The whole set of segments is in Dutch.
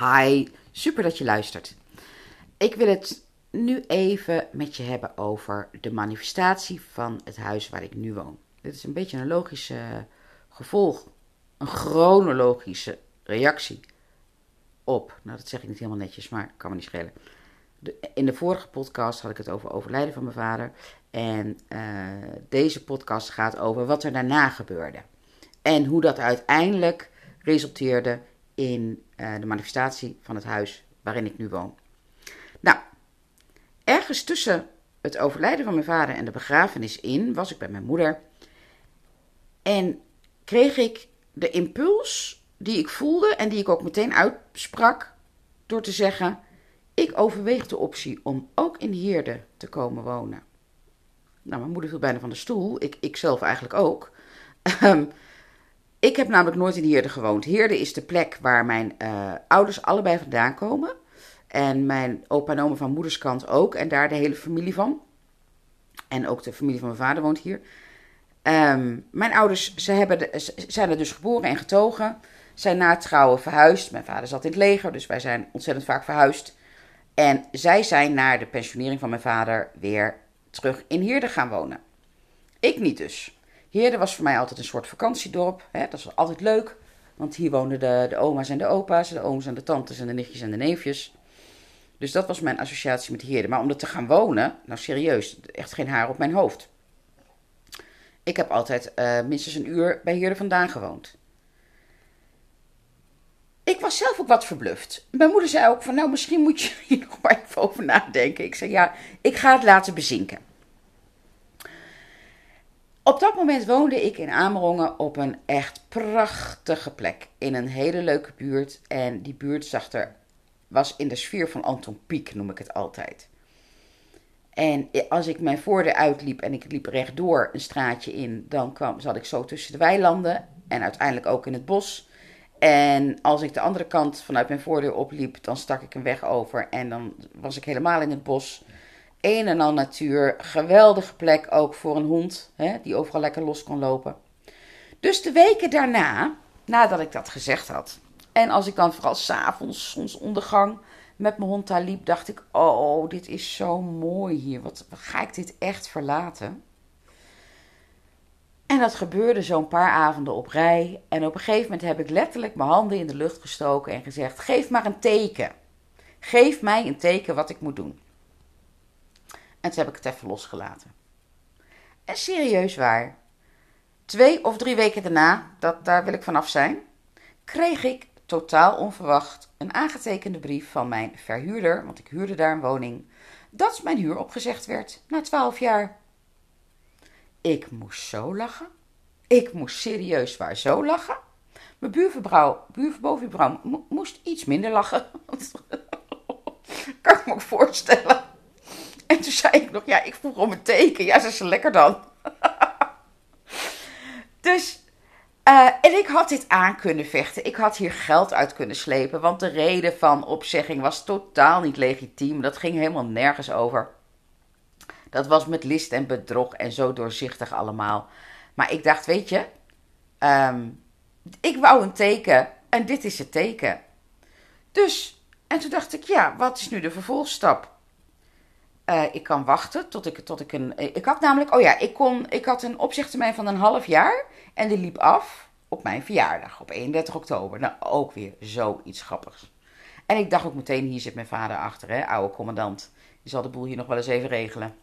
Hi, super dat je luistert. Ik wil het nu even met je hebben over de manifestatie van het huis waar ik nu woon. Dit is een beetje een logische gevolg, een chronologische reactie op. Nou, dat zeg ik niet helemaal netjes, maar kan me niet schelen. in de vorige podcast had ik het over overlijden van mijn vader. En uh, deze podcast gaat over wat er daarna gebeurde. En hoe dat uiteindelijk resulteerde in de manifestatie van het huis waarin ik nu woon. Nou, ergens tussen het overlijden van mijn vader en de begrafenis in was ik bij mijn moeder. En kreeg ik de impuls die ik voelde en die ik ook meteen uitsprak door te zeggen: Ik overweeg de optie om ook in Heerde te komen wonen. Nou, mijn moeder viel bijna van de stoel. Ik, ik zelf eigenlijk ook. Ehm, ik heb namelijk nooit in Heerde gewoond. Heerde is de plek waar mijn uh, ouders allebei vandaan komen. En mijn opa en oma van moederskant ook. En daar de hele familie van. En ook de familie van mijn vader woont hier. Um, mijn ouders ze hebben zijn er dus geboren en getogen. Zijn na het trouwen verhuisd. Mijn vader zat in het leger, dus wij zijn ontzettend vaak verhuisd. En zij zijn na de pensionering van mijn vader weer terug in Heerde gaan wonen. Ik niet dus. Heerde was voor mij altijd een soort vakantiedorp. Hè? Dat was altijd leuk, want hier woonden de, de oma's en de opa's, de ooms en de tantes en de nichtjes en de neefjes. Dus dat was mijn associatie met Heerde. Maar om er te gaan wonen, nou serieus, echt geen haar op mijn hoofd. Ik heb altijd uh, minstens een uur bij Heerde vandaan gewoond. Ik was zelf ook wat verbluft. Mijn moeder zei ook van, nou misschien moet je hier nog maar even over nadenken. Ik zei, ja, ik ga het laten bezinken. Op dat moment woonde ik in Amerongen op een echt prachtige plek. In een hele leuke buurt. En die buurt zag er, was in de sfeer van Anton Pieck, noem ik het altijd. En als ik mijn voordeur uitliep en ik liep rechtdoor een straatje in, dan kwam, zat ik zo tussen de weilanden en uiteindelijk ook in het bos. En als ik de andere kant vanuit mijn voordeur opliep, dan stak ik een weg over en dan was ik helemaal in het bos. Een en al natuur, geweldige plek ook voor een hond, hè, die overal lekker los kon lopen. Dus de weken daarna, nadat ik dat gezegd had, en als ik dan vooral s'avonds, zonsondergang, met mijn hond daar liep, dacht ik: Oh, dit is zo mooi hier. Wat ga ik dit echt verlaten? En dat gebeurde zo'n paar avonden op rij. En op een gegeven moment heb ik letterlijk mijn handen in de lucht gestoken en gezegd: Geef maar een teken. Geef mij een teken wat ik moet doen. En toen heb ik het even losgelaten. En serieus waar. Twee of drie weken daarna, dat, daar wil ik vanaf zijn, kreeg ik totaal onverwacht een aangetekende brief van mijn verhuurder, want ik huurde daar een woning, dat mijn huur opgezegd werd na twaalf jaar. Ik moest zo lachen. Ik moest serieus waar zo lachen. Mijn buurvrouw, buurbovenvrouw moest iets minder lachen. kan ik me ook voorstellen. En toen zei ik nog, ja, ik vroeg om een teken. Ja, ze is lekker dan. dus, uh, en ik had dit aan kunnen vechten. Ik had hier geld uit kunnen slepen. Want de reden van opzegging was totaal niet legitiem. Dat ging helemaal nergens over. Dat was met list en bedrog en zo doorzichtig allemaal. Maar ik dacht, weet je, um, ik wou een teken en dit is het teken. Dus, en toen dacht ik, ja, wat is nu de vervolgstap? Uh, ik kan wachten tot ik, tot ik een. Ik had namelijk, oh ja, ik, kon, ik had een opzichttermijn van een half jaar en die liep af op mijn verjaardag, op 31 oktober. Nou, ook weer zoiets grappigs. En ik dacht ook meteen, hier zit mijn vader achter, hè, oude commandant. Die zal de boel hier nog wel eens even regelen.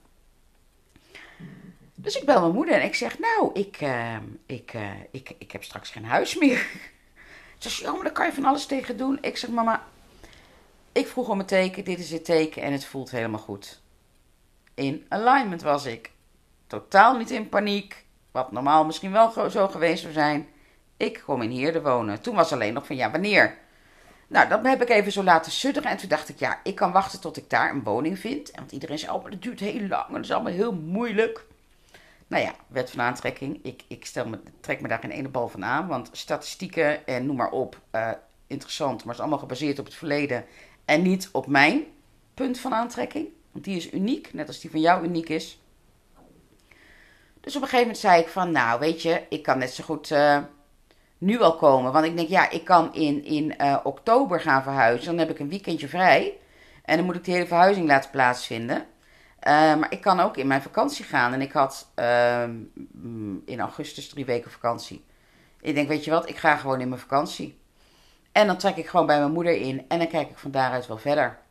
Dus ik bel mijn moeder en ik zeg, nou, ik, uh, ik, ik, ik heb straks geen huis meer. Ze zegt, ja, maar daar kan je van alles tegen doen. Ik zeg, mama, ik vroeg om een teken, dit is het teken en het voelt helemaal goed. In alignment was ik. Totaal niet in paniek, wat normaal misschien wel zo geweest zou zijn. Ik kom in Heerde wonen. Toen was alleen nog van, ja, wanneer? Nou, dat heb ik even zo laten sudderen. En toen dacht ik, ja, ik kan wachten tot ik daar een woning vind. Want iedereen zei, oh, maar dat duurt heel lang en dat is allemaal heel moeilijk. Nou ja, wet van aantrekking. Ik, ik stel me, trek me daar geen ene bal van aan. Want statistieken en noem maar op, uh, interessant. Maar het is allemaal gebaseerd op het verleden. En niet op mijn punt van aantrekking. Want die is uniek, net als die van jou uniek is. Dus op een gegeven moment zei ik van, nou weet je, ik kan net zo goed uh, nu al komen. Want ik denk, ja, ik kan in, in uh, oktober gaan verhuizen. Dan heb ik een weekendje vrij. En dan moet ik de hele verhuizing laten plaatsvinden. Uh, maar ik kan ook in mijn vakantie gaan. En ik had uh, in augustus drie weken vakantie. Ik denk, weet je wat, ik ga gewoon in mijn vakantie. En dan trek ik gewoon bij mijn moeder in. En dan kijk ik van daaruit wel verder.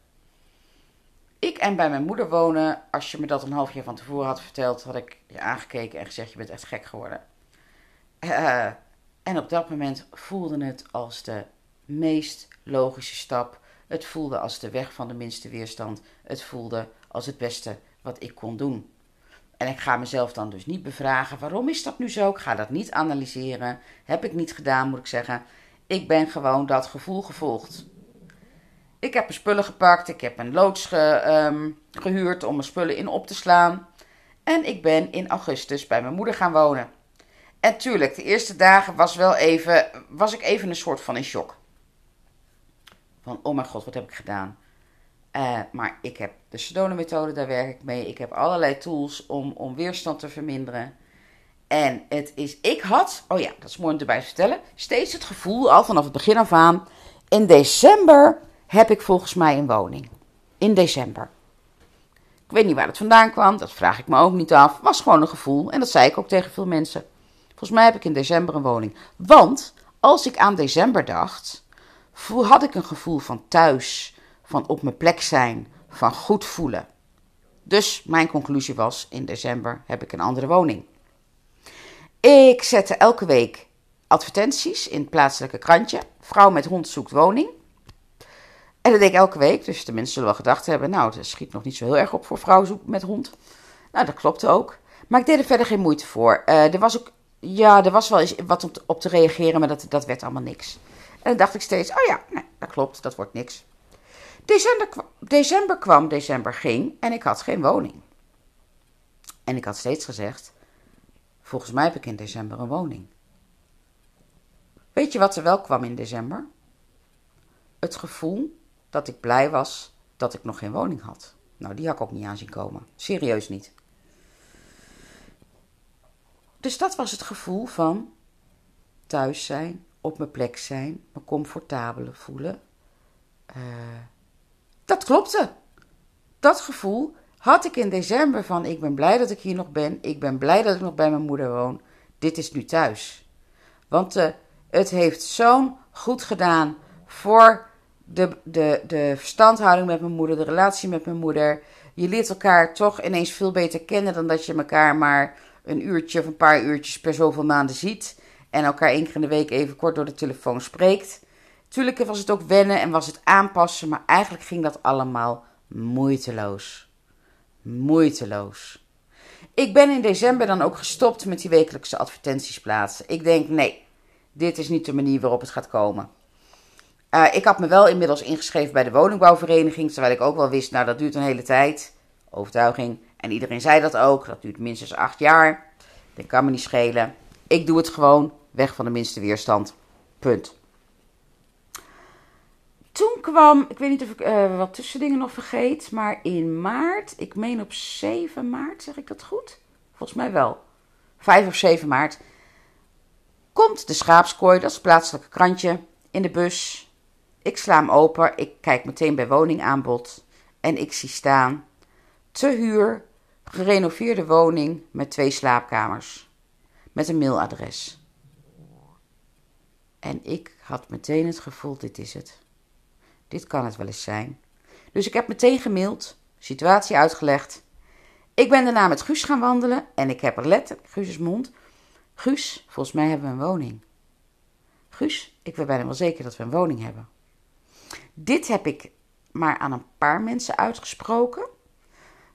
Ik en bij mijn moeder wonen, als je me dat een half jaar van tevoren had verteld, had ik je aangekeken en gezegd: Je bent echt gek geworden. Uh, en op dat moment voelde het als de meest logische stap. Het voelde als de weg van de minste weerstand. Het voelde als het beste wat ik kon doen. En ik ga mezelf dan dus niet bevragen: waarom is dat nu zo? Ik ga dat niet analyseren. Heb ik niet gedaan, moet ik zeggen. Ik ben gewoon dat gevoel gevolgd. Ik heb mijn spullen gepakt. Ik heb een loods ehm, gehuurd om mijn spullen in op te slaan. En ik ben in augustus bij mijn moeder gaan wonen. En tuurlijk, de eerste dagen was, wel even, was ik even een soort van in shock. Van, oh mijn god, wat heb ik gedaan? Uh, maar ik heb de Sedona-methode, daar werk ik mee. Ik heb allerlei tools om, om weerstand te verminderen. En het is, ik had, oh ja, dat is mooi om erbij te vertellen, steeds het gevoel, al vanaf het begin af aan, in december heb ik volgens mij een woning. In december. Ik weet niet waar het vandaan kwam, dat vraag ik me ook niet af. Was gewoon een gevoel en dat zei ik ook tegen veel mensen. Volgens mij heb ik in december een woning. Want als ik aan december dacht, had ik een gevoel van thuis, van op mijn plek zijn, van goed voelen. Dus mijn conclusie was: in december heb ik een andere woning. Ik zette elke week advertenties in het plaatselijke krantje. Vrouw met hond zoekt woning. En dat deed ik elke week, dus de mensen zullen wel gedacht hebben: nou, dat schiet nog niet zo heel erg op voor vrouw zoekt met hond. Nou, dat klopte ook. Maar ik deed er verder geen moeite voor. Uh, er was ook ja, er was wel eens wat te, op te reageren, maar dat, dat werd allemaal niks. En dan dacht ik steeds, oh ja, nee, dat klopt, dat wordt niks. December, december kwam, december ging en ik had geen woning. En ik had steeds gezegd, volgens mij heb ik in december een woning. Weet je wat er wel kwam in december? Het gevoel dat ik blij was dat ik nog geen woning had. Nou, die had ik ook niet aan zien komen. Serieus niet. Dus dat was het gevoel van thuis zijn, op mijn plek zijn, me comfortabel voelen. Uh, dat klopte. Dat gevoel had ik in december van ik ben blij dat ik hier nog ben. Ik ben blij dat ik nog bij mijn moeder woon. Dit is nu thuis. Want uh, het heeft zo'n goed gedaan voor de, de, de verstandhouding met mijn moeder, de relatie met mijn moeder. Je leert elkaar toch ineens veel beter kennen dan dat je elkaar maar een uurtje of een paar uurtjes per zoveel maanden ziet. En elkaar één keer in de week even kort door de telefoon spreekt. Tuurlijk was het ook wennen en was het aanpassen, maar eigenlijk ging dat allemaal moeiteloos. Moeiteloos. Ik ben in december dan ook gestopt met die wekelijkse advertenties plaatsen. Ik denk, nee, dit is niet de manier waarop het gaat komen. Uh, ik had me wel inmiddels ingeschreven bij de woningbouwvereniging, terwijl ik ook wel wist, nou dat duurt een hele tijd. Overtuiging. En iedereen zei dat ook. Dat duurt minstens acht jaar. Dat kan me niet schelen. Ik doe het gewoon. Weg van de minste weerstand. Punt. Toen kwam, ik weet niet of ik uh, wat tussendingen nog vergeet, maar in maart, ik meen op 7 maart, zeg ik dat goed? Volgens mij wel. 5 of 7 maart komt de schaapskooi, dat is het plaatselijke krantje, in de bus. Ik sla hem open, ik kijk meteen bij woningaanbod en ik zie staan te huur gerenoveerde woning met twee slaapkamers. Met een mailadres. En ik had meteen het gevoel: dit is het. Dit kan het wel eens zijn. Dus ik heb meteen gemaild, situatie uitgelegd. Ik ben daarna met Guus gaan wandelen en ik heb er letterlijk, Guus mond. Guus, volgens mij hebben we een woning. Guus, ik weet bijna wel zeker dat we een woning hebben. Dit heb ik maar aan een paar mensen uitgesproken.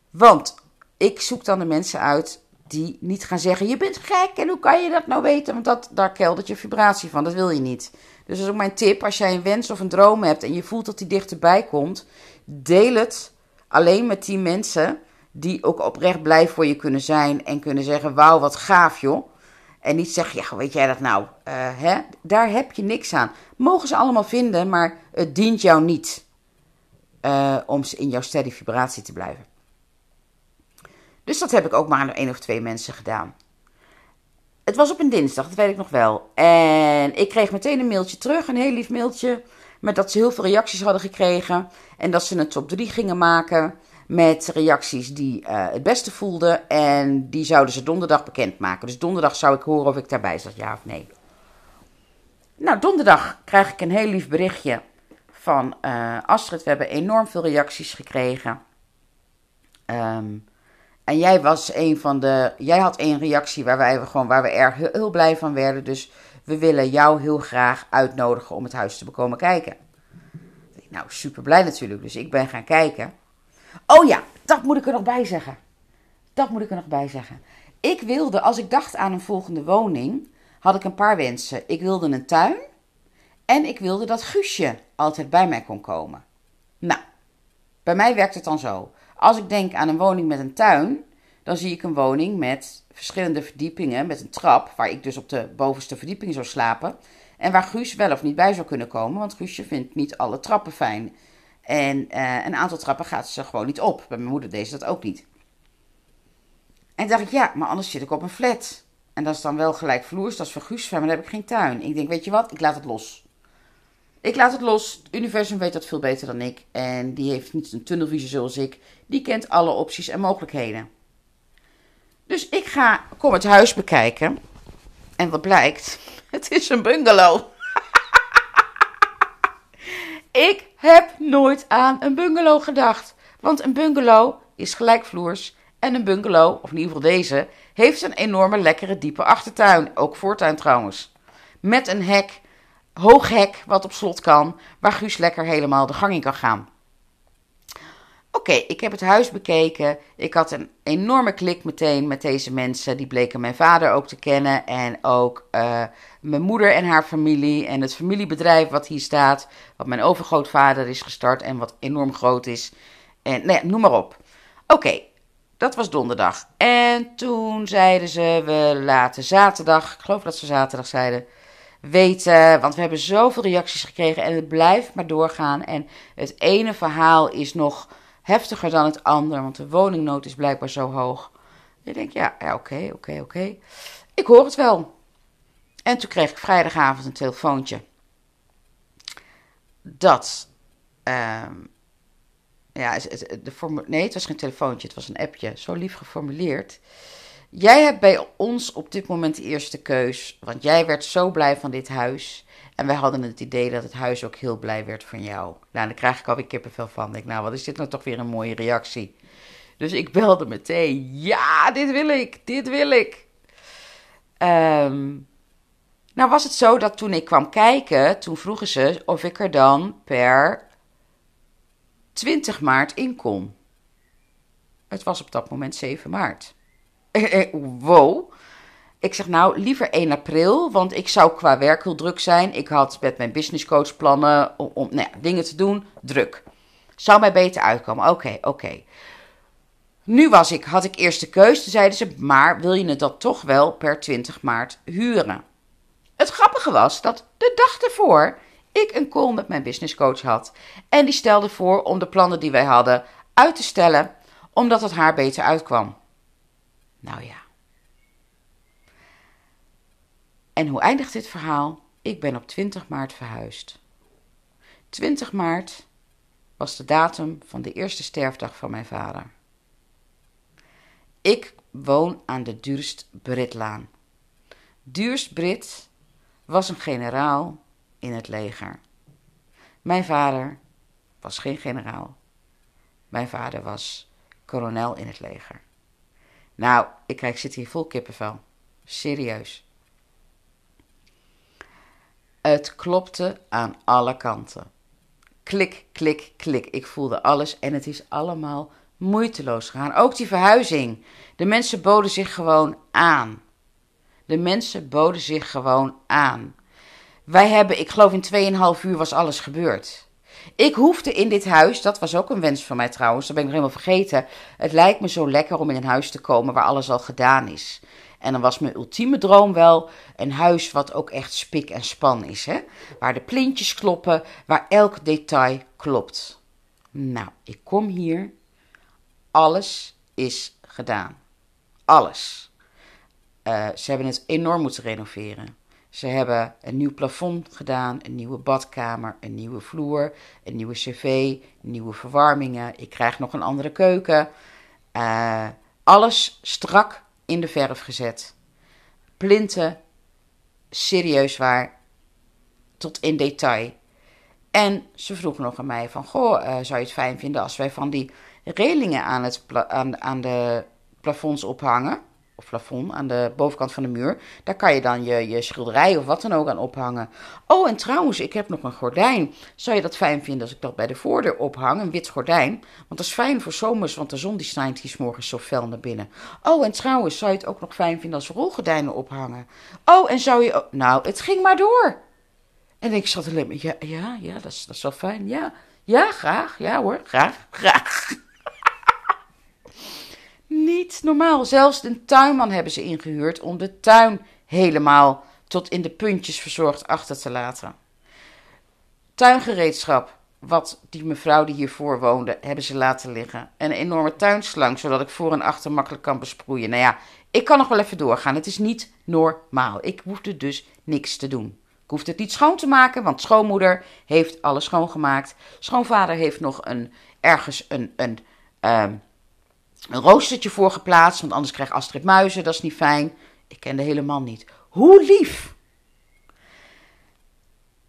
Want ik zoek dan de mensen uit die niet gaan zeggen: Je bent gek en hoe kan je dat nou weten? Want dat, daar keldert je vibratie van, dat wil je niet. Dus dat is ook mijn tip: als jij een wens of een droom hebt en je voelt dat die dichterbij komt, deel het alleen met die mensen die ook oprecht blij voor je kunnen zijn en kunnen zeggen: Wauw, wat gaaf joh. En niet zeggen: Ja, weet jij dat nou? Uh, hè? Daar heb je niks aan. Mogen ze allemaal vinden, maar het dient jou niet uh, om in jouw steady vibratie te blijven. Dus dat heb ik ook maar aan één of twee mensen gedaan. het was op een dinsdag, dat weet ik nog wel. En ik kreeg meteen een mailtje terug, een heel lief mailtje. Met dat ze heel veel reacties hadden gekregen. En dat ze een top 3 gingen maken. Met reacties die uh, het beste voelden. En die zouden ze donderdag bekendmaken. Dus donderdag zou ik horen of ik daarbij zat, ja of nee. Nou, donderdag krijg ik een heel lief berichtje van uh, Astrid. We hebben enorm veel reacties gekregen. Um, en jij was een van de. Jij had één reactie waar wij gewoon waar we erg heel, heel, blij van werden. Dus we willen jou heel graag uitnodigen om het huis te bekomen kijken. Nou, super blij natuurlijk. Dus ik ben gaan kijken. Oh ja, dat moet ik er nog bij zeggen. Dat moet ik er nog bij zeggen. Ik wilde, als ik dacht aan een volgende woning, had ik een paar wensen. Ik wilde een tuin. En ik wilde dat Guusje altijd bij mij kon komen. Nou, bij mij werkt het dan zo. Als ik denk aan een woning met een tuin, dan zie ik een woning met verschillende verdiepingen, met een trap, waar ik dus op de bovenste verdieping zou slapen. En waar Guus wel of niet bij zou kunnen komen, want Guusje vindt niet alle trappen fijn. En uh, een aantal trappen gaat ze gewoon niet op. Bij mijn moeder deed ze dat ook niet. En dacht ik, ja, maar anders zit ik op een flat. En dat is dan wel gelijk vloers, dat is voor Guus, maar dan heb ik geen tuin. Ik denk, weet je wat, ik laat het los. Ik laat het los. Het universum weet dat veel beter dan ik. En die heeft niet een tunnelvisie zoals ik. Die kent alle opties en mogelijkheden. Dus ik ga, kom het huis bekijken. En wat blijkt? Het is een bungalow. ik heb nooit aan een bungalow gedacht. Want een bungalow is gelijkvloers. En een bungalow, of in ieder geval deze, heeft een enorme lekkere diepe achtertuin. Ook voortuin trouwens. Met een hek hoog hek wat op slot kan, waar Guus lekker helemaal de gang in kan gaan. Oké, ik heb het huis bekeken. Ik had een enorme klik meteen met deze mensen. Die bleken mijn vader ook te kennen. En ook uh, mijn moeder en haar familie. En het familiebedrijf wat hier staat. Wat mijn overgrootvader is gestart en wat enorm groot is. En nee, noem maar op. Oké, dat was donderdag. En toen zeiden ze, we laten zaterdag. Ik geloof dat ze zaterdag zeiden weten. Want we hebben zoveel reacties gekregen en het blijft maar doorgaan. En het ene verhaal is nog heftiger dan het andere, want de woningnood is blijkbaar zo hoog. Ik denk, ja, ja oké, oké, oké. Ik hoor het wel. En toen kreeg ik vrijdagavond een telefoontje. Dat. Uh, ja, de nee, het was geen telefoontje, het was een appje. Zo lief geformuleerd. Jij hebt bij ons op dit moment de eerste keus, want jij werd zo blij van dit huis. En wij hadden het idee dat het huis ook heel blij werd van jou. Nou, dan krijg ik alweer kippenvel van. Ik denk, nou, wat is dit nou toch weer een mooie reactie. Dus ik belde meteen, ja, dit wil ik, dit wil ik. Um, nou was het zo dat toen ik kwam kijken, toen vroegen ze of ik er dan per 20 maart in kon. Het was op dat moment 7 maart. Eh, eh, wow. Ik zeg nou liever 1 april, want ik zou qua werk heel druk zijn. Ik had met mijn businesscoach plannen om, nou ja, dingen te doen, druk. Zou mij beter uitkomen. Oké, oké. Nu was ik, had ik eerst de keus. Toen zeiden ze, maar wil je het dat toch wel per 20 maart huren? Het grappige was dat de dag ervoor ik een call met mijn businesscoach had. En die stelde voor om de plannen die wij hadden uit te stellen, omdat het haar beter uitkwam. Nou ja. En hoe eindigt dit verhaal? Ik ben op 20 maart verhuisd. 20 maart was de datum van de eerste sterfdag van mijn vader. Ik woon aan de Duurst Britlaan. Duurst Brit was een generaal in het leger. Mijn vader was geen generaal. Mijn vader was kolonel in het leger. Nou, ik, krijg, zit hier vol kippenvel. Serieus. Het klopte aan alle kanten. Klik, klik, klik. Ik voelde alles en het is allemaal moeiteloos gegaan. Ook die verhuizing. De mensen boden zich gewoon aan. De mensen boden zich gewoon aan. Wij hebben, ik geloof in 2,5 uur was alles gebeurd. Ik hoefde in dit huis, dat was ook een wens van mij trouwens, dat ben ik nog helemaal vergeten. Het lijkt me zo lekker om in een huis te komen waar alles al gedaan is. En dan was mijn ultieme droom wel een huis wat ook echt spik en span is. Hè? Waar de plintjes kloppen, waar elk detail klopt. Nou, ik kom hier. Alles is gedaan. Alles. Uh, ze hebben het enorm moeten renoveren. Ze hebben een nieuw plafond gedaan, een nieuwe badkamer, een nieuwe vloer, een nieuwe cv, nieuwe verwarmingen. Ik krijg nog een andere keuken. Uh, alles strak in de verf gezet. Plinten, serieus waar, tot in detail. En ze vroeg nog aan mij van, goh, uh, zou je het fijn vinden als wij van die relingen aan, het aan, aan de plafonds ophangen? Plafond aan de bovenkant van de muur. Daar kan je dan je, je schilderij of wat dan ook aan ophangen. Oh, en trouwens, ik heb nog een gordijn. Zou je dat fijn vinden als ik dat bij de voordeur ophang? Een wit gordijn. Want dat is fijn voor zomers, want de zon die schijnt hier morgens zo fel naar binnen. Oh, en trouwens, zou je het ook nog fijn vinden als we rolgordijnen ophangen? Oh, en zou je... Nou, het ging maar door. En ik zat alleen maar, ja, ja, ja, dat is, dat is wel fijn. Ja, ja, graag. Ja hoor, graag, graag. Niet normaal. Zelfs een tuinman hebben ze ingehuurd om de tuin helemaal tot in de puntjes verzorgd achter te laten. Tuingereedschap, wat die mevrouw die hiervoor woonde, hebben ze laten liggen. Een enorme tuinslang, zodat ik voor en achter makkelijk kan besproeien. Nou ja, ik kan nog wel even doorgaan. Het is niet normaal. Ik hoefde dus niks te doen. Ik hoefde het niet schoon te maken, want schoonmoeder heeft alles schoongemaakt. Schoonvader heeft nog een, ergens een, een, uh, een roostertje voor geplaatst, want anders krijgt Astrid muizen, dat is niet fijn. Ik ken de hele man niet. Hoe lief!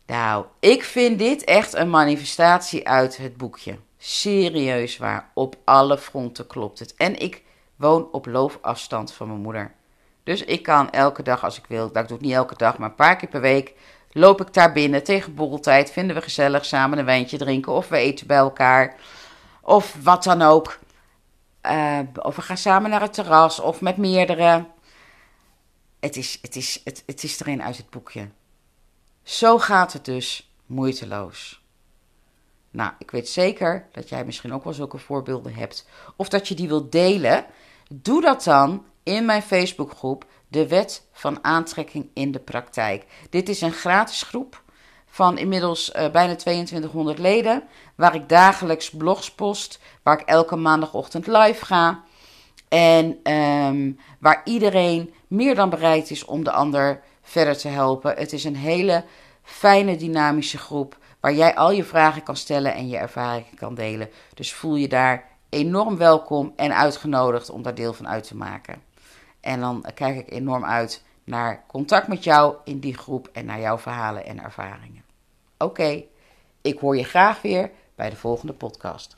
Nou, ik vind dit echt een manifestatie uit het boekje. Serieus waar, op alle fronten klopt het. En ik woon op loofafstand van mijn moeder. Dus ik kan elke dag als ik wil, dat doe ik niet elke dag, maar een paar keer per week, loop ik daar binnen tegen borreltijd. Vinden we gezellig samen een wijntje drinken of we eten bij elkaar. Of wat dan ook. Uh, of we gaan samen naar het terras of met meerdere. Het is, het, is, het, het is erin uit het boekje. Zo gaat het dus moeiteloos. Nou, ik weet zeker dat jij misschien ook wel zulke voorbeelden hebt. Of dat je die wilt delen. Doe dat dan in mijn Facebookgroep. De Wet van Aantrekking in de Praktijk. Dit is een gratis groep van inmiddels uh, bijna 2200 leden. Waar ik dagelijks blogs post. Waar ik elke maandagochtend live ga. En um, waar iedereen meer dan bereid is om de ander verder te helpen. Het is een hele fijne, dynamische groep. Waar jij al je vragen kan stellen en je ervaringen kan delen. Dus voel je daar enorm welkom en uitgenodigd om daar deel van uit te maken. En dan kijk ik enorm uit naar contact met jou in die groep en naar jouw verhalen en ervaringen. Oké, ik hoor je graag weer bij de volgende podcast.